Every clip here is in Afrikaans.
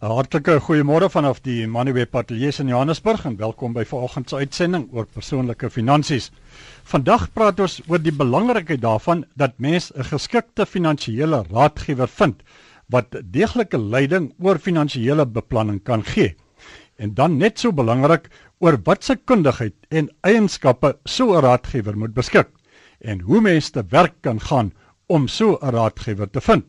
'n Hartlike goeiemôre vanaf die Moneyweb Ateljee in Johannesburg en welkom by vanoggend se uitsending oor persoonlike finansies. Vandag praat ons oor die belangrikheid daarvan dat mens 'n geskikte finansiële raadgewer vind wat deeglike leiding oor finansiële beplanning kan gee. En dan net so belangrik oor wat se kundigheid en eienskappe so 'n raadgewer moet beskik en hoe mens te werk kan gaan om so 'n raadgewer te vind.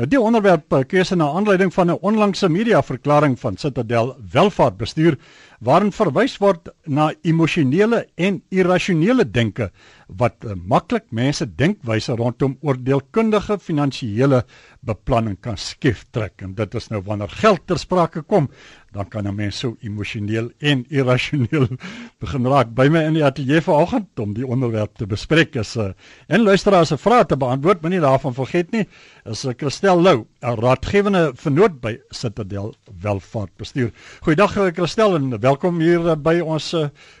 Nou die onderwerp eh, keuse na aanleiding van 'n onlangse media verklaring van Citadel Welvaartbestuur waarin verwys word na emosionele en irrasionele denke wat uh, maklik mense denkwyse rondom oordeelkundige finansiële beplanning kan skief trek. En dit is nou wanneer geld ter sprake kom dan kan 'n mens so emosioneel en irrasioneel begin raak. By my in die ateljee vanoggend om die onderwerp te bespreek is uh, en luisteraars se vrae te beantwoord moenie daarvan vergeet nie is uh, Christel Lou 'n raadgewende vennoot by Citadel Welvaartbestuur. Goeiedag Christel en welkom hier by ons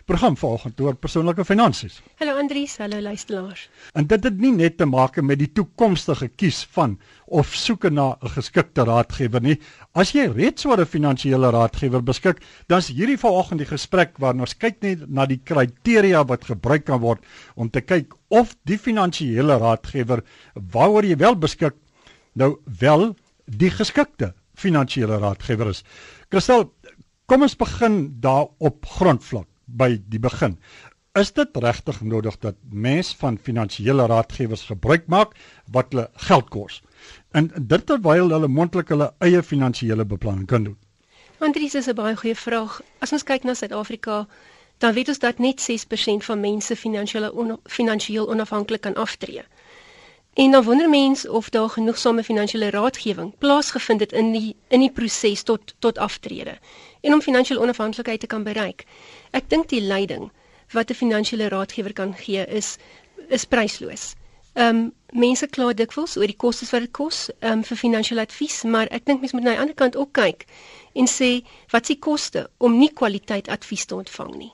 program vanoggend oor persoonlike finansies Hallo Andries. Hallo luisteraars. En dit het nie net te maak met die toekomstige kies van of soek na 'n geskikte raadgewer nie. As jy reeds oor 'n finansiële raadgewer beskik, dan is hierdie vanoggend die gesprek waarin ons kyk net na die kriteria wat gebruik kan word om te kyk of die finansiële raadgewer waaroor jy wel beskik nou wel die geskikte finansiële raadgewer is. Kristel, kom ons begin daar op grondvlak by die begin. Is dit regtig nodig dat mens van finansiële raadgewers gebruik maak wat hulle geld kos? en dit terwyl hulle mondelik hulle eie finansiële beplanning kan doen. Andries is 'n baie goeie vraag. As ons kyk na Suid-Afrika, dan weet ons dat net 6% van mense finansiële on, finansiëel onafhanklik kan aftree. En dan wonder mens of daar genoegsame finansiële raadgewing plaasgevind het in die in die proses tot tot aftrede en om finansiële onafhanklikheid te kan bereik. Ek dink die leiding wat 'n finansiële raadgewer kan gee is is prysloos. Ehm um, mense kla dikwels oor die kostes wat dit kos um, vir finansiële advies, maar ek dink mense moet na die ander kant ook kyk en sê wat s'ie koste om nie kwaliteit advies te ontvang nie.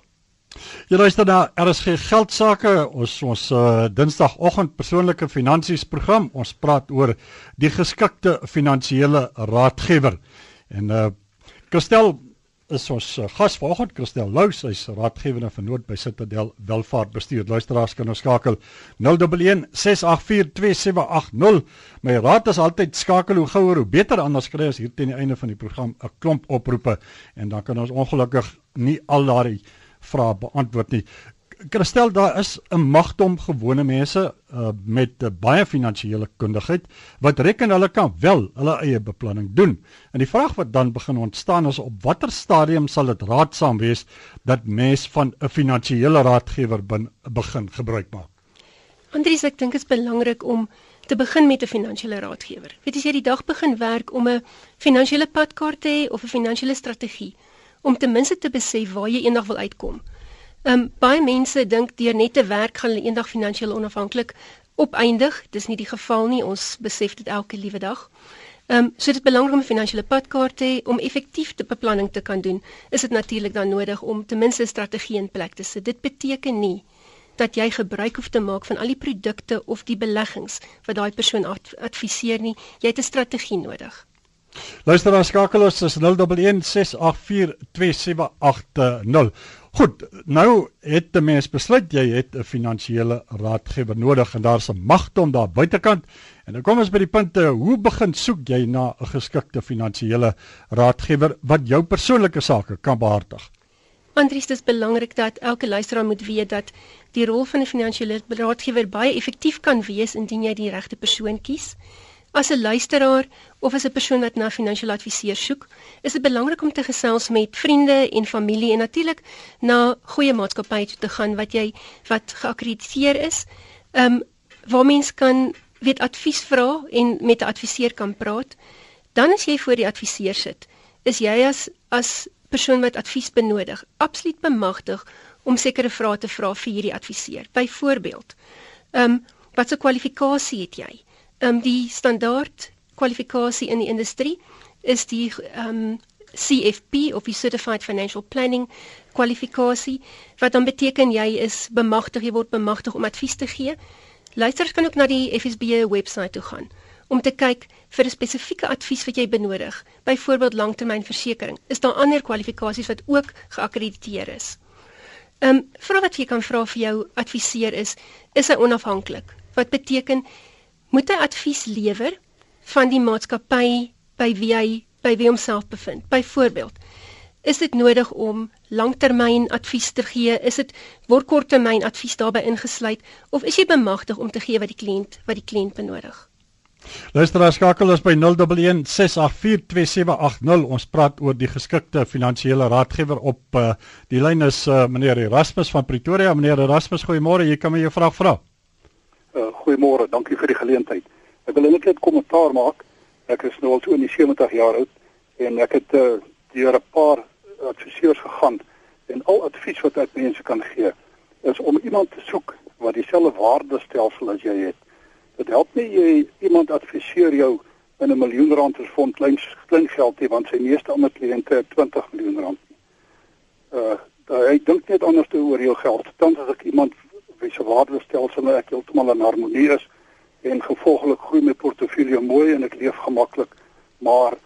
Jy luister na RSG Geldsaake, ons ons uh, Dinsdagoggend persoonlike finansies program. Ons praat oor die geskikte finansiële raadgewer. En uh Christel, is ons uh, gas vanoggend Christel Lou, sy's raadgewende vernoot by Citadel Welvaartbestuur. Luisteraars kan ons skakel 011 684 2780. My raad is altyd skakel hoe gouer hoe beter anders kry ons hier teen die einde van die program 'n klomp oproepe en dan kan ons ongelukkig nie al daardie vrae beantwoord nie. Kristel daar is 'n magdom gewone mense uh, met uh, baie finansiële kundigheid wat reken hulle kan wel hulle eie beplanning doen. En die vraag wat dan begin ontstaan is op watter stadium sal dit raadsaam wees dat mens van 'n finansiële raadgewer begin gebruik maak? Andries, ek dink dit is belangrik om te begin met 'n finansiële raadgewer. Weet as jy die dag begin werk om 'n finansiële padkaart te hê of 'n finansiële strategie om ten minste te besef waar jy eendag wil uitkom. Ehm um, baie mense dink deur net te werk gaan hulle eendag finansiëel onafhanklik opeindig. Dis nie die geval nie. Ons besef dit elke liewe dag. Ehm um, so dit belangrik om 'n finansiële padkaart te hê om effektief te beplanning te kan doen. Is dit natuurlik dan nodig om ten minste 'n strategie in plek te sit. Dit beteken nie dat jy gebruik hoef te maak van al die produkte of die beleggings wat daai persoon adviseer nie. Jy het 'n strategie nodig. Luister dan skakel ons is 011 684 2780. Goed, nou het 'n mens besluit jy het 'n finansiële raadgewer nodig en daar's 'n magtom daar buitekant. En dan kom ons by die punte, hoe begin soek jy na 'n geskikte finansiële raadgewer wat jou persoonlike sake kan behartig? Andries, dit is belangrik dat elke luisteraar moet weet dat die rol van 'n finansiële raadgewer baie effektief kan wees indien jy die regte persoon kies. As 'n luisteraar of as 'n persoon wat na finansiële adviseur soek, is dit belangrik om te gesels met vriende en familie en natuurlik na goeie maatskappye toe te gaan wat jy wat geakkrediteer is. Ehm um, waar mens kan weet advies vra en met 'n adviseur kan praat. Dan as jy voor die adviseur sit, is jy as as persoon wat advies benodig, absoluut bemagtig om sekere vrae te vra vir hierdie adviseur. Byvoorbeeld, ehm um, watse kwalifikasie het jy? Ehm um, die standaard kwalifikasie in die industrie is die ehm um, CFP of die Certified Financial Planning kwalifikasie wat dan beteken jy is bemagtig jy word bemagtig om advies te gee. Luisters kan ook na die FSB webwerf toe gaan om te kyk vir 'n spesifieke advies wat jy benodig, byvoorbeeld langtermynversekering. Is daar ander kwalifikasies wat ook geakkrediteer is? Ehm um, vra wat jy kan vra vir jou adviseur is, is hy onafhanklik? Wat beteken moet hy advies lewer van die maatskappy by wie hy by wie homself bevind? Byvoorbeeld, is dit nodig om langtermyn advies te gee? Is dit word korttermyn advies daarbey ingesluit of is jy bemagtig om te gee wat die kliënt wat die kliënt benodig? Luisteraar skakel ons by 011 6842780. Ons praat oor die geskikte finansiële raadgewer op uh, die lyn is uh, meneer Erasmus van Pretoria. Meneer Erasmus, goeiemôre. Jy kan my jou vraag vra. Uh, goeiemôre. Dankie vir die geleentheid. Ek wil net 'n kommentaar maak. Ek is nou al so in die 70 jaar oud en ek het uh, deur 'n paar adviseurs gegaan en al advies wat ek mense kan gee is om iemand te soek wat dieselfde waardestelsel as jy het Dit help nie jy iemand adviseer jou in 'n miljoen rand as fond klein klein geld nie want sy meeste ander kliënte het 20 miljoen rand. Uh hy dink net anders oor jou geld. Dan as ek iemand wie se waardestelsel ek heeltemal in harmonie is en gevolglik groei my portefeulje mooi en ek leef gemaklik, maar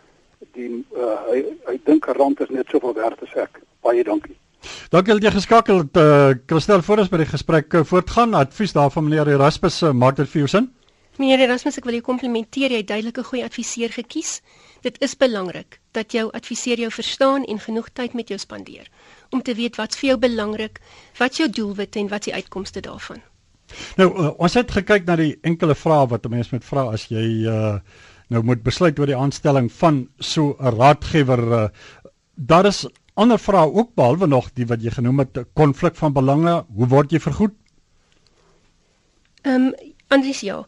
die uh hy hy dink 'n rand is net soveel werd as ek. Baie dankie. Dankie dat jy geskakel het. Uh, Christel, voor ons by die gesprek uh, voortgaan, advies daarvan meneer Erasmus, uh, maak dit vir jou sin? Meneer Erasmus, ek wil jou komplimenteer. Jy het duidelike goeie adviseur gekies. Dit is belangrik dat jou adviseur jou verstaan en genoeg tyd met jou spandeer om te weet wat's vir jou belangrik, wat jou doelwitte en wat die uitkomste daarvan. Nou, uh, ons het gekyk na die enkele vrae wat 'n mens moet vra as jy uh nou moet besluit oor die aanstelling van so 'n raadgewer. Uh, daar is ander vrae ook behalwe nog die wat jy genoem het konflik van belange. Hoe word jy vergoed? Ehm um, Andries ja.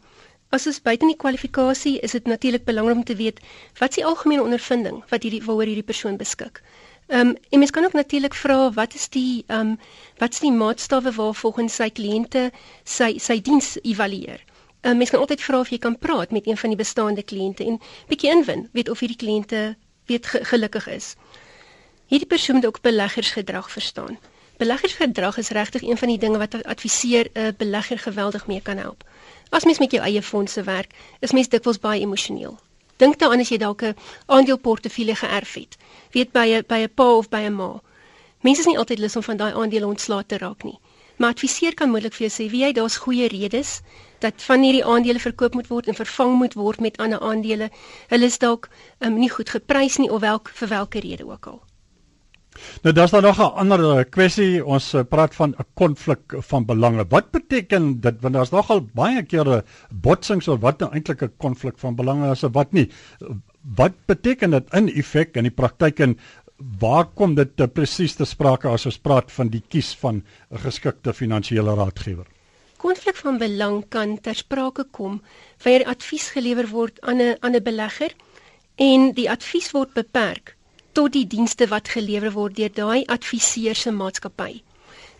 As ons buite die kwalifikasie is dit natuurlik belangrik om te weet wat is die algemene ondervinding wat hierdie waaroor hierdie persoon beskik. Ehm um, en mens kan ook natuurlik vra wat is die ehm um, wat is die maatstawwe waarvolgens sy kliënte sy sy diens evalueer. Ehm um, mens kan altyd vra of jy kan praat met een van die bestaande kliënte en bietjie invin weet of hierdie kliënte weet ge gelukkig is. Hierdie persoon moet ook beleggersgedrag verstaan. Beleggersgedrag is regtig een van die dinge wat adviseer 'n uh, belegger geweldig mee kan help. As mens met jou eie fondse werk, is mens dikwels baie emosioneel. Dink daaraan as jy dalk 'n aandeleportefeulje geërf het. Weet by 'n by 'n pa of by 'n ma. Mense is nie altyd lus om van daai aandele ontslae te raak nie. Maar adviseer kan moontlik vir jou sê, "Wie jy, daar's goeie redes dat van hierdie aandele verkoop moet word en vervang moet word met ander aandele. Hulle is dalk um, nie goed geprys nie of welk vir watter rede ook al." Nou daar's daar nog 'n ander eh, kwessie. Ons eh, praat van 'n konflik van belange. Wat beteken dit? Want daar's nogal baie kere botsings oor wat nou eintlik 'n konflik van belange is of wat nie. Wat beteken dit in effek in die praktyk en waar kom dit te presies te sprake as ons praat van die kies van 'n geskikte finansiële raadgewer? Konflik van belang kan ter sprake kom wanneer advies gelewer word aan 'n aan 'n belegger en die advies word beperk tot die dienste wat gelewer word deur daai adviseur se maatskappy.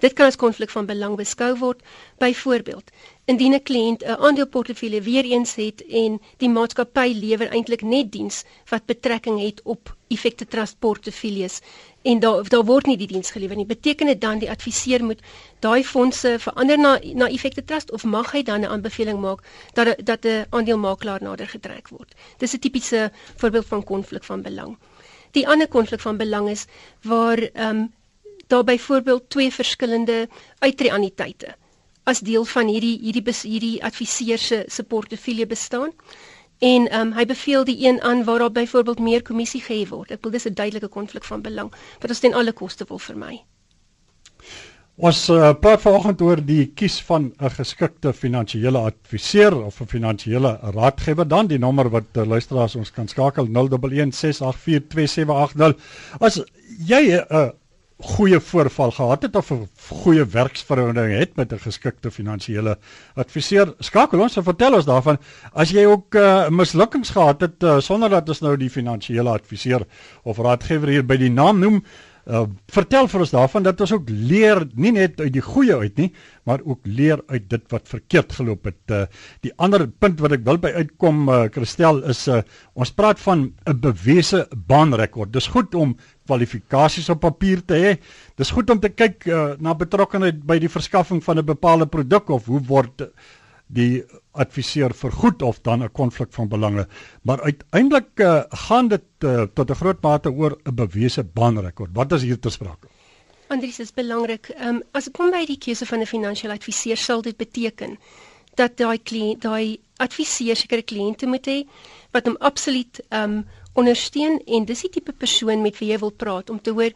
Dit kan as konflik van belang beskou word. Byvoorbeeld, indien 'n kliënt 'n aandeleportefeulje weer eens het en die maatskappy lewer eintlik net diens wat betrekking het op effekte trust portefeuilles en daar daar word nie die diens gelewer nie. Beteken dit dan die adviseur moet daai fondse verander na na effekte trust of mag hy dan 'n aanbeveling maak dat dat 'n aandelemakelaar nader getrek word? Dis 'n tipiese voorbeeld van konflik van belang. Die ander konflik van belang is waar ehm um, daar byvoorbeeld twee verskillende uitreaniteite as deel van hierdie hierdie hierdie adviseur se se portefeulje bestaan. En ehm um, hy beveel die een aan waar daar byvoorbeeld meer kommissie gehef word. Ek bedoel dis 'n duidelike konflik van belang wat ons ten alle koste wil vermy. Ons uh, praat vanoggend oor die kies van 'n geskikte finansiële adviseur of 'n finansiële raadgewer. Dan die nommer wat uh, luisteraars ons kan skakel 0116842780. As jy 'n uh, goeie voorval gehad het of 'n goeie werksverhouding het met 'n geskikte finansiële adviseur, skakel ons en vertel ons daarvan. As jy ook uh, mislukkings gehad het uh, sonder dat ons nou die finansiële adviseur of raadgewer hier by die naam noem, Uh, vertel vir ons daarvan dat ons ook leer nie net uit die goeie uit nie, maar ook leer uit dit wat verkeerd geloop het. Uh, die ander punt wat ek wil by uitkom, uh, Christel, is uh, ons praat van 'n bewese baanrekord. Dis goed om kwalifikasies op papier te hê. Dis goed om te kyk uh, na betrokkeheid by die verskaffing van 'n bepaalde produk of hoe word die adviseur vergoed of dan 'n konflik van belange. Maar uiteindelik uh, gaan dit uh, tot 'n groot mate oor 'n bewese baanrekord. Wat is hier ter sprake? Andries is belangrik. Ehm um, as dit kom by die keuse van 'n finansiële adviseur, sal dit beteken dat daai kliënt, daai adviseur sekere kliënte moet hê wat hom absoluut ehm um, ondersteun en dis die tipe persoon met wie jy wil praat om te hoor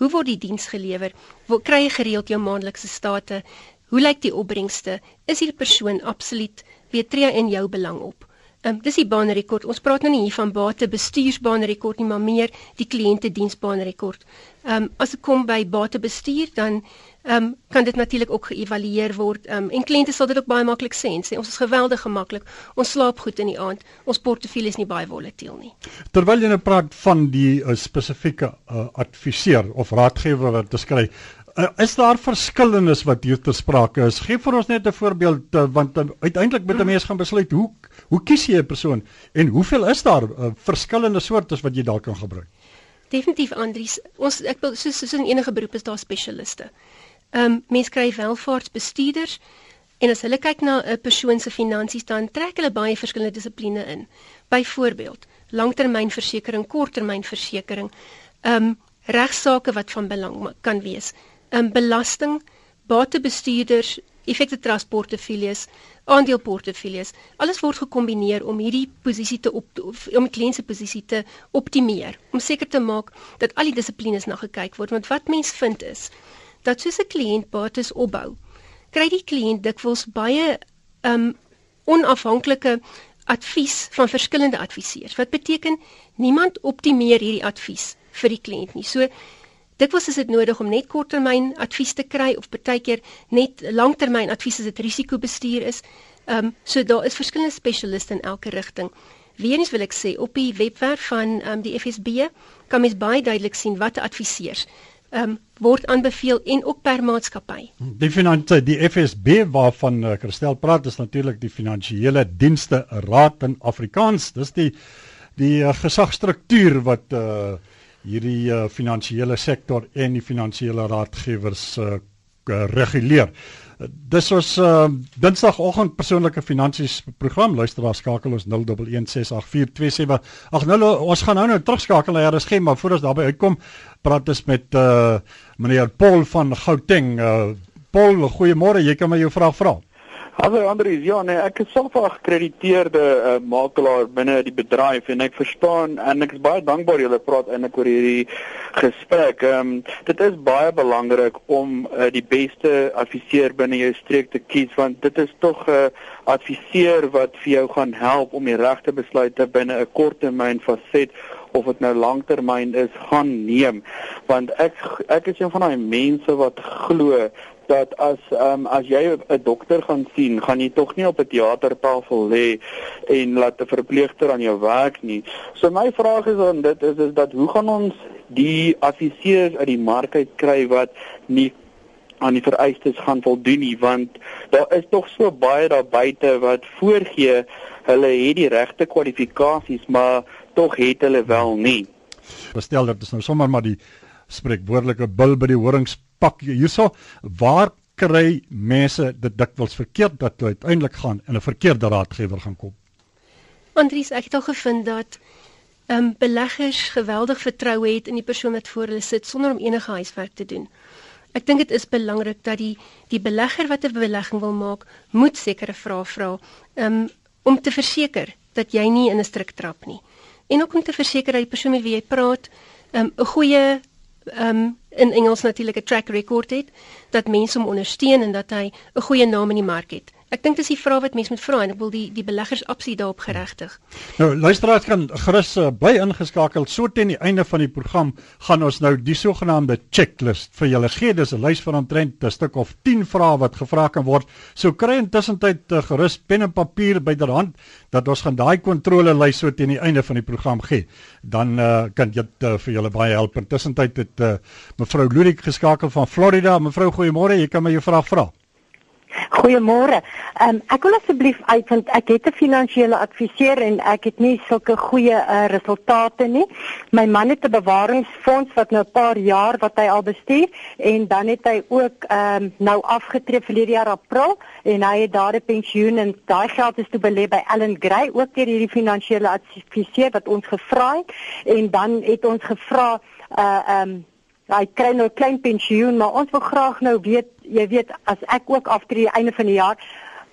hoe word die diens gelewer? Waar kry jy gereeld jou maandelikse state? Hoe lyk die opbrengste? Is hierdie persoon absoluut weet tree in jou belang op? Ehm um, dis die baanrekord. Ons praat nou nie hier van bate bestuursbaanrekord nie, maar meer die kliënte diensbaanrekord. Ehm um, as dit kom by bate bestuur dan ehm um, kan dit natuurlik ook geëvalueer word. Ehm um, en kliënte sal dit ook baie maklik sê en sê ons is geweldig gemaklik. Ons slaap goed in die aand. Ons portefeulje is nie baie volatiel nie. Terwyl jy nou praat van die uh, spesifieke uh, adviseur of raadgewer wat dit skryf, Uh, is daar verskillendes wat hier ter sprake is? Gee vir ons net 'n voorbeeld uh, want uh, uiteindelik moet 'n mens gaan besluit hoe hoe kies jy 'n persoon en hoeveel is daar uh, verskillende soorte wat jy dalk kan gebruik? Definitief Andries, ons ek wil soos soos in enige beroep is daar spesialiste. Ehm um, mense kry welvaartsbestuurders en as hulle kyk na 'n persoon se finansies dan trek hulle baie verskillende dissipline in. Byvoorbeeld, langtermynversekering, korttermynversekering, ehm um, regsaake wat van belang kan wees um, belasting, batebestuurders, effekte transportefilies, aandeleportefilies, alles word gekombineer om hierdie posisie te op om die kliënt se posisie te optimeer, om seker te maak dat al die dissiplines na gekyk word, want wat mens vind is dat soos 'n kliënt bates opbou, kry die kliënt dikwels baie um onafhanklike advies van verskillende adviseurs. Wat beteken niemand optimeer hierdie advies vir die kliënt nie. So Dikwels is dit nodig om net korttermyn advies te kry of partykeer net langtermyn advies as dit risikobestuur is. Ehm um, so daar is verskillende spesialiste in elke rigting. Weerens wil ek sê op die webwerf van ehm um, die FSB kan mens baie duidelik sien wat adviseurs ehm um, word aanbeveel en ook per maatskappy. Die finansie die FSB waarvan uh, Christel praat is natuurlik die finansiële dienste raad in Afrikaans. Dis die die uh, gesagstruktuur wat uh hierdie uh, finansiële sektor en die finansiële raadgewers uh, reguleer. Dis ons uh, Dinsdagoggend persoonlike finansies program. Luisteraar skakel ons 01168427. Ag nou ons gaan nou nou terugskakel na RSG, maar voor ons daarby uitkom, praat ons met uh, meneer Paul van Gauteng. Uh, Paul, goeiemôre. Jy kan my jou vraag vra. Hallo Andries, ja nee, ek is self 'n gekrediteerde uh, makelaar binne die bedryf en ek verstaan en ek is baie dankbaar julle praat eintlik oor hierdie gesprek. Ehm um, dit is baie belangrik om uh, die beste adviseur binne jou streek te kies want dit is tog 'n uh, adviseur wat vir jou gaan help om die regte besluite binne 'n korttermyn faset of dit nou langtermyn is gaan neem want ek ek is een van daai mense wat glo dat as um, as jy 'n dokter gaan sien, gaan jy tog nie op 'n teatertafel lê en laat 'n verpleegster aan jou werk nie. So my vraag is dan dit is is dat hoe gaan ons die adviseurs uit die mark uit kry wat nie aan die vereistes gaan voldoen nie want daar is tog so baie daar buite wat voorgee hulle het die regte kwalifikasies maar tog het hulle wel nie. Bestel dat is nou sommer maar die spreekwoordelike bil by die horings pak hierso waar kry mense dit dikwels verkeerd dat hulle uiteindelik gaan en 'n verkeerde raadgewer gaan kom. Andries, ek het al gevind dat ehm um, beleggers geweldig vertroue het in die persoon wat voor hulle sit sonder om enige huiswerk te doen. Ek dink dit is belangrik dat die die belegger wat 'n belegging wil maak, moet sekere vrae vra um, om te verseker dat jy nie in 'n struik trap nie. En ook om te verseker dat die persoon met wie jy praat ehm, 'n um, goeie um, in Engels natuurlik 'n track record het dat mense hom ondersteun en dat hy 'n goeie naam in die mark het. Ek dink dis die vraag wat mense moet vra en ek wil die die beleggers absoluut daarop geregtig. Nou luisteraars kan gerus uh, bly ingeskakel. So teen die einde van die program gaan ons nou die sogenaamde checklist vir julle gee. Dis 'n lys van omtrent 'n stuk of 10 vrae wat gevra kan word. So kry intussen tyd uh, gerus pen en papier byderhand dat ons gaan daai kontrole lys so teen die einde van die program gee. Dan uh, kan dit uh, vir julle baie help. Intussen tyd het uh, mevrou Ludik geskakel van Florida. Mevrou, goeiemôre. Jy kan my jou vraag vra. Goeiemôre. Um, ek wil asseblief uitvind ek het 'n finansiële adviseur en ek het nie sulke goeie uh, resultate nie. My man het 'n bewaringsfonds wat nou 'n paar jaar wat hy al bestuur en dan het hy ook um, nou afgetree verlede jaar April en hy het daar 'n pensioen en daai geld is toe belê by Allen Gray ook deur hierdie finansiële adviseur wat ons gevra het en dan het ons gevra uh um hy kry nou 'n klein pensioen, maar ons wil graag nou weet, jy weet, as ek ook aftree einde van die jaar,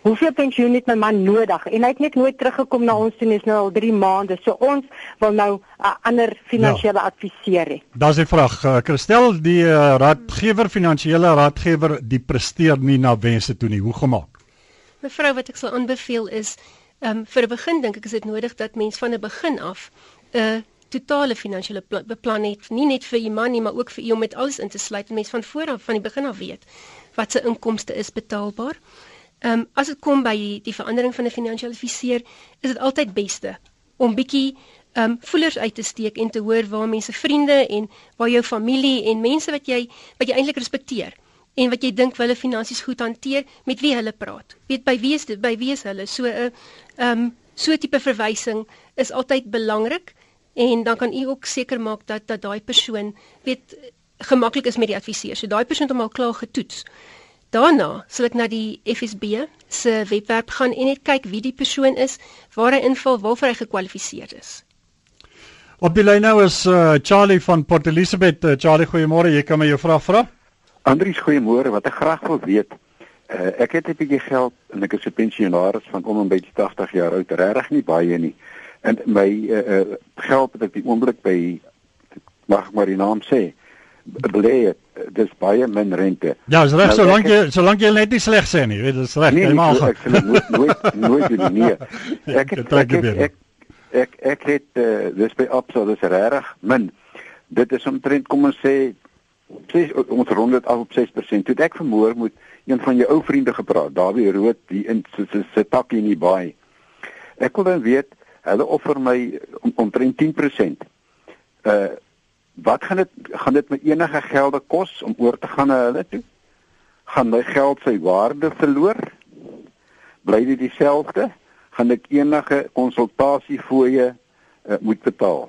hoeveel pensioen het my man nodig? En hy het net nooit teruggekom na ons toe, is nou al 3 maande. So ons wil nou 'n ander finansiële ja. adviseur hê. Daar's 'n vraag. Uh, Christel, die uh, raadgewer, finansiële raadgewer, die presteer nie na wense toe nie. Hoe gemaak? Mevrou, wat ek sal aanbeveel is, ehm um, vir 'n begin dink ek is dit nodig dat mens van 'n begin af 'n uh, totale finansiële beplan het, nie net vir u man nie, maar ook vir u om met alles in te sluit. Mense van voor af van die begin af weet wat se inkomste is betaalbaar. Ehm um, as dit kom by die, die verandering van 'n finansiële adviseur, is dit altyd beste om bietjie ehm um, voelers uit te steek en te hoor waar mense vriende en waar jou familie en mense wat jy wat jy eintlik respekteer en wat jy dink hulle finansies goed hanteer, met wie hulle praat. Weet by wie is dit, by wie is hulle? So 'n ehm um, so tipe verwysing is altyd belangrik en dan kan u ook seker maak dat dat daai persoon weet gemaklik is met die adviseur. So daai persoon het hom al klaar getoets. Daarna sal ek na die FSB se webwerf gaan en net kyk wie die persoon is, waar hy inval, waarvoor hy gekwalifiseer is. Op die lyn nou is uh, Charlie van Port Elizabeth. Uh, Charlie, goeiemôre. Jy kan my jou vraag vra? Andries, goeiemôre. Wat ek graag wil weet, uh, ek het 'n bietjie geld en ek is 'n pensionaris van om en by 80 jaar oud. Regtig nie baie nie en my uh, uh, geld wat ek die oomblik by mag maar die naam sê belê dis baie min rente. Ja, is reg nou, solank jy solank jy net nie sleg sê nie, weet dis reg, jy mag. Ek sê nooit nooit nooit doen nie. Ek het, ek, ek, ek, ek ek het uh, dis by Absa dis regtig min. Dit is omtrent kom ons sê sê ons rond dit af op 6%. Toe ek vermoor moet een van jou ou vriende gepraat, Dawie Rood, die in se takkie in die baai. Ek wil dan weet Hulle offer my om, omtrent 10%. Uh wat gaan dit gaan dit my enige gelde kos om oor te gaan na hulle toe? Gaan my geld sy waarde verloor? Bly dit dieselfde? Gaan ek enige konsultasie fooie uh, moet betaal?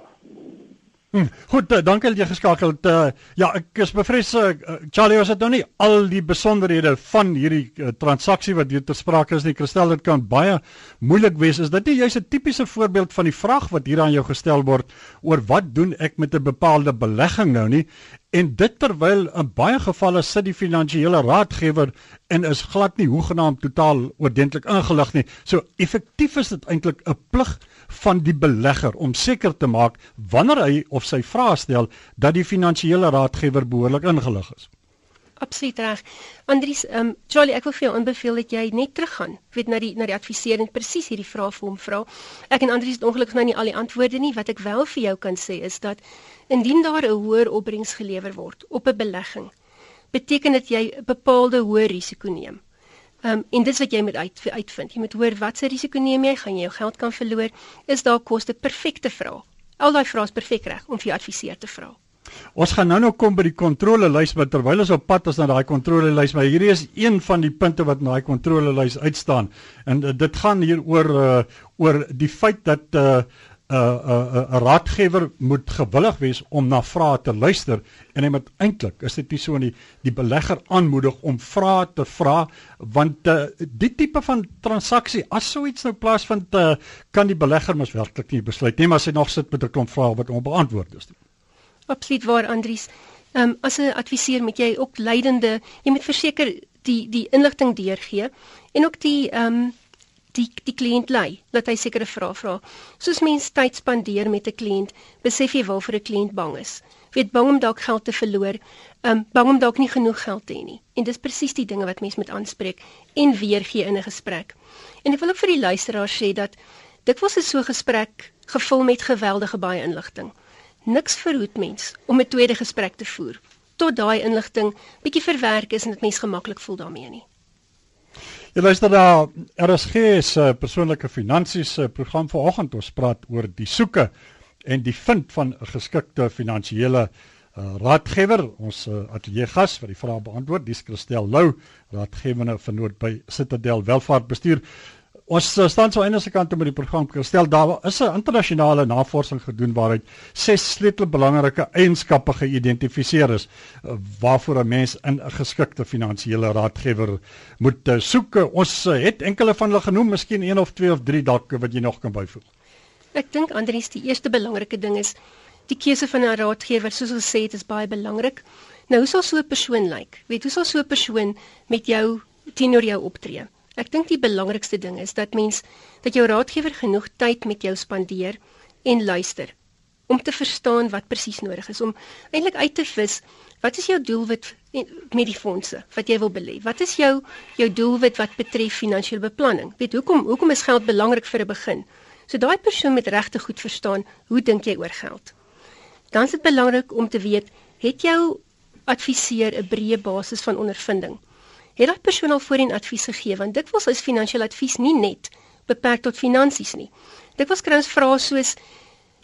Hm, goed, uh, dankie dat jy geskakel het. Uh, ja, ek is bevrees uh, Charlie, was dit nou nie al die besonderhede van hierdie uh, transaksie wat hier ter sprake is nie. Kristel, dit kan baie moeilik wees. Is dit nie juist 'n tipiese voorbeeld van die vraag wat hier aan jou gestel word oor wat doen ek met 'n bepaalde belegging nou nie? En dit terwyl in baie gevalle sit die finansiële raadgewer en is glad nie hoegenaamd totaal oordentlik ingelig nie. So effektief is dit eintlik 'n plig van die belegger om seker te maak wanneer hy of sy vrae stel dat die finansiële raadgewer behoorlik ingelig is. Absoluut reg. Andries, ehm um, Charlie, ek wil vir jou aanbeveel dat jy net teruggaan, weet na die na die adviseur en presies hierdie vrae vir hom vra. Ek en Andries het ongelukkig nou nie al die antwoorde nie. Wat ek wel vir jou kan sê is dat indien daar 'n hoër opbrengs gelewer word op 'n belegging, beteken dit jy bepaalde hoë risiko neem. Um, en dis wat jy moet uit uitvind. Jy moet hoor watse risiko neem jy? Gaan jy jou geld kan verloor? Is daar koste perfekte vraag? Al daai vrae is perfek reg om vir jou adviseur te vra. Ons gaan nou nou kom by die kontrolelys, maar terwyl ons op pad is na daai kontrolelys, maar hierdie is een van die punte wat na daai kontrolelys uitstaan. En uh, dit gaan hier oor uh, oor die feit dat 'n uh, 'n uh, 'n uh, 'n uh, raadgewer moet gewillig wees om na vrae te luister en hy moet eintlik is dit nie so nie die belegger aanmoedig om vrae te vra want uh, die tipe van transaksie as so iets nou plaasvind uh, kan die belegger mos werklik nie besluit nie maar hy nog sit met 'n klomp vrae wat onbeantwoord is. Absoluut waar Andries. Ehm um, as 'n adviseur moet jy ook leidende jy moet verseker die die inligting deurgee en ook die ehm um, die die kliënt lei dat hy sekere vrae vra. Soos mens tyd spandeer met 'n kliënt, besef jy waarvoor 'n kliënt bang is. Weet bang om dalk geld te verloor, um bang om dalk nie genoeg geld te hê nie. En dis presies die dinge wat mens moet aanspreek en weergee in 'n gesprek. En ek wil ook vir die luisteraars sê dat dikwels is so 'n gesprek gevul met geweldige baie inligting. Niks verhoed mens om 'n tweede gesprek te voer tot daai inligting bietjie verwerk is en dit mens gemaklik voel daarmee nie. Jy luister na RSG se persoonlike finansies program vanoggend ons praat oor die soeke en die vind van 'n geskikte finansiële uh, raadgewer, ons uh, ateljee gas wat die vrae beantwoord, dis Christel Lou, raadgewende vernoot by Citadel Welvaartbestuur. Ons uh, staan so eintlik kant om met die program gestel daar is 'n internasionale navorsing gedoen waaruit ses sleutelbelangrike eienskappe geïdentifiseer is uh, waarvoor 'n mens in 'n geskikte finansiële raadgewer moet uh, soek. Ons het enkele van hulle genoem, miskien een of twee of drie dalk wat jy nog kan byvoeg. Ek dink Andries, die eerste belangrike ding is die keuse van 'n raadgewer, soos ons sê, dit is baie belangrik. Nou, hoe sal so 'n persoon lyk? Weet, hoe sal so 'n persoon met jou teenoor jou optree? Ek dink die belangrikste ding is dat mens dat jou raadgewer genoeg tyd met jou spandeer en luister om te verstaan wat presies nodig is om eintlik uit te vis wat is jou doelwit met die fondse wat jy wil belê? Wat is jou jou doelwit wat betref finansiële beplanning? Weet hoekom hoekom is geld belangrik vir 'n begin? So daai persoon met regte goed verstaan, hoe dink jy oor geld? Dan is dit belangrik om te weet, het jou adviseur 'n breë basis van ondervinding? Het daai persoon al voorheen advies gegee want dikwels is finansiële advies nie net beperk tot finansies nie. Dikwels kry ons vrae soos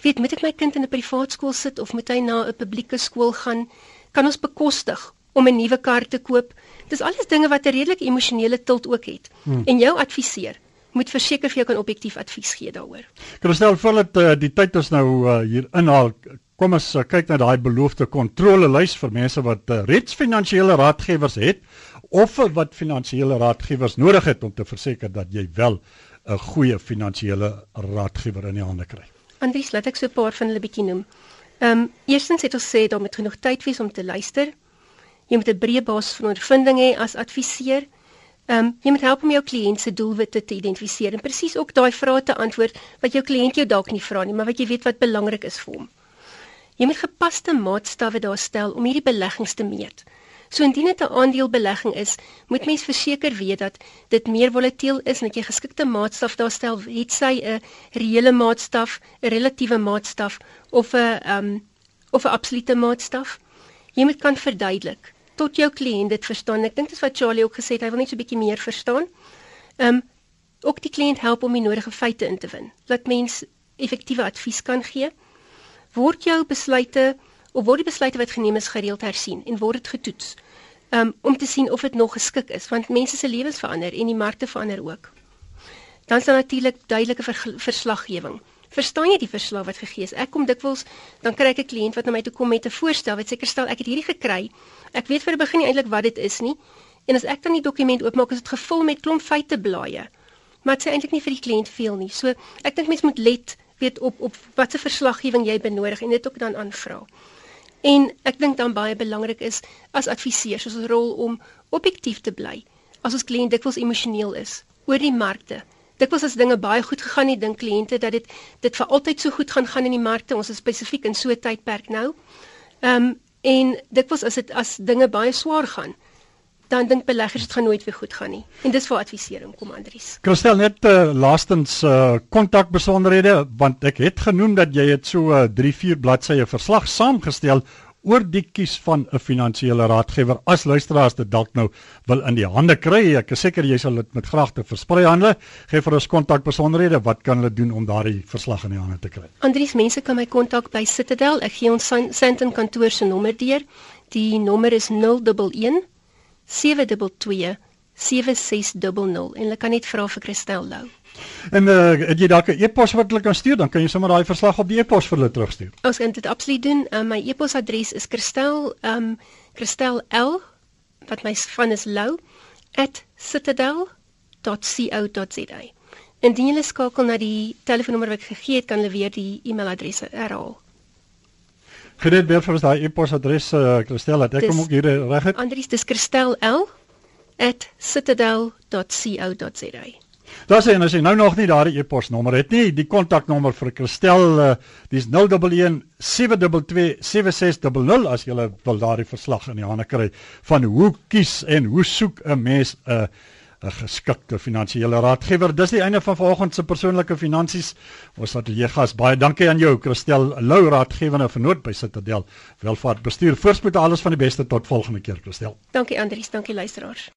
weet moet ek my kind in 'n privaat skool sit of moet hy na 'n publieke skool gaan? Kan ons bekostig om 'n nuwe kar te koop? Dis alles dinge wat 'n redelike emosionele tilt ook het. Hmm. En jou adviseur moet verseker vir jou kan objektief advies gee daaroor. Kristel, voordat uh, die tyd ons nou uh, hier inhaal, kom ons uh, kyk na daai beloofde kontrolelys vir mense wat uh, reeds finansiële raadgewers het of wat finansiële raadgewers nodig het om te verseker dat jy wel 'n goeie finansiële raadgewer in die hande kry. Andries, laat ek so 'n paar van hulle bietjie noem. Ehm, um, eerstens het ons sê daar moet genoeg tyd wees om te luister. Jy moet 'n breë basis van ondervinding hê as adviseur. Ehm, um, jy moet help om jou kliënt se doelwitte te identifiseer en presies ook daai vrae te antwoord wat jou kliënt jou dalk nie vra nie, maar wat jy weet wat belangrik is vir hom. Jy moet gepaste maatstawwe daar stel om hierdie beleggings te meet. So indien dit 'n aandelebelegging is, moet mens verseker weet dat dit meer volatiel is en dat jy geskikte maatstaf daar stel, het sy 'n reële maatstaf, 'n relatiewe maatstaf of 'n um of 'n absolute maatstaf. Jy moet kan verduidelik tot jou kliënt dit verstaan. Ek dink dis wat Charlie ook gesê het, hy wil net so 'n bietjie meer verstaan. Um ook die kliënt help om die nodige feite in te win. Laat mens effektiewe advies kan gee. Word jou besluite of word die besluite wat geneem is gereeld hersien en word dit getoets um, om te sien of dit nog geskik is want mense se lewens verander en die markte verander ook. Dan is daar natuurlik duidelike verslaggewing. Verstaan jy die verslag wat gegee is? Ek kom dikwels dan kry ek 'n kliënt wat na my toe kom met 'n voorstel wat seker stel ek het hierdie gekry. Ek weet vir die begin nie eintlik wat dit is nie. En as ek dan die dokument oopmaak, is dit gevul met klomp feiteblaaie. Maar dit sê eintlik nie vir die kliënt veel nie. So ek dink mense moet let weet op op watter verslaggewing jy benodig en dit ook dan aanvra. En ek dink dan baie belangrik is as adviseurs ons rol om objektief te bly. As ons kliënt dikwels emosioneel is oor die markte. Dikwels as dinge baie goed gegaan het, dink kliënte dat dit dit vir altyd so goed gaan gaan in die markte. Ons is spesifiek in so 'n tydperk nou. Ehm um, en dikwels as dit as dinge baie swaar gaan, dan dink beleggers dit gaan nooit weer goed gaan nie. En dis vir advisering kom Andries. Christel net uh, laastens uh kontak besonderhede want ek het genoem dat jy het so 'n uh, 3-4 bladsye verslag saamgestel oor die kies van 'n finansiële raadgewer. As luisteraars dit dalk nou wil in die hande kry, ek is seker jy sal dit met graagte versprei aan hulle. Gee vir ons kontak besonderhede, wat kan hulle doen om daardie verslag in die hande te kry? Andries, mense kan my kontak by Citadel. Ek gee ons Sandton kantoor se nommer deur. Die nommer is 011 722 7600 en hulle kan net vra vir Christel Lou. En uh, het jy dalk 'n e-pos wat hulle kan stuur, dan kan jy sommer daai verslag op die e-pos vir hulle terugstuur. Ons kan dit absoluut doen. Uh, my e-posadres is Christel um Christel L wat my van is Lou @citadel.co.za. Indien jy skakel na die telefoonnommer wat ek gegee het, kan hulle weer die e-mailadres herhaal. Genet weer vir ons daai e-posadres uh, Christel, dat ek kom ook hier eh, reg het. Andries, dis Christel L @citadel.co.za. Daar sê en as jy nou nog nie daardie e-posnommer het nie, die kontaknommer vir Christel, uh, dis 011 722 7600 as jy wil daardie verslag in die hande kry van hoe kies en hoe soek 'n mens 'n uh, 'n geskikte finansiële raadgewer. Dis die einde van vanoggend se persoonlike finansies. Ons ateljee gas, baie dankie aan jou Christel Lou raadgewende vernoot by Citadel Welvaart Bestuur. Voorspoed alles van die beste tot volgende keer Christel. Dankie Andries, dankie luisteraars.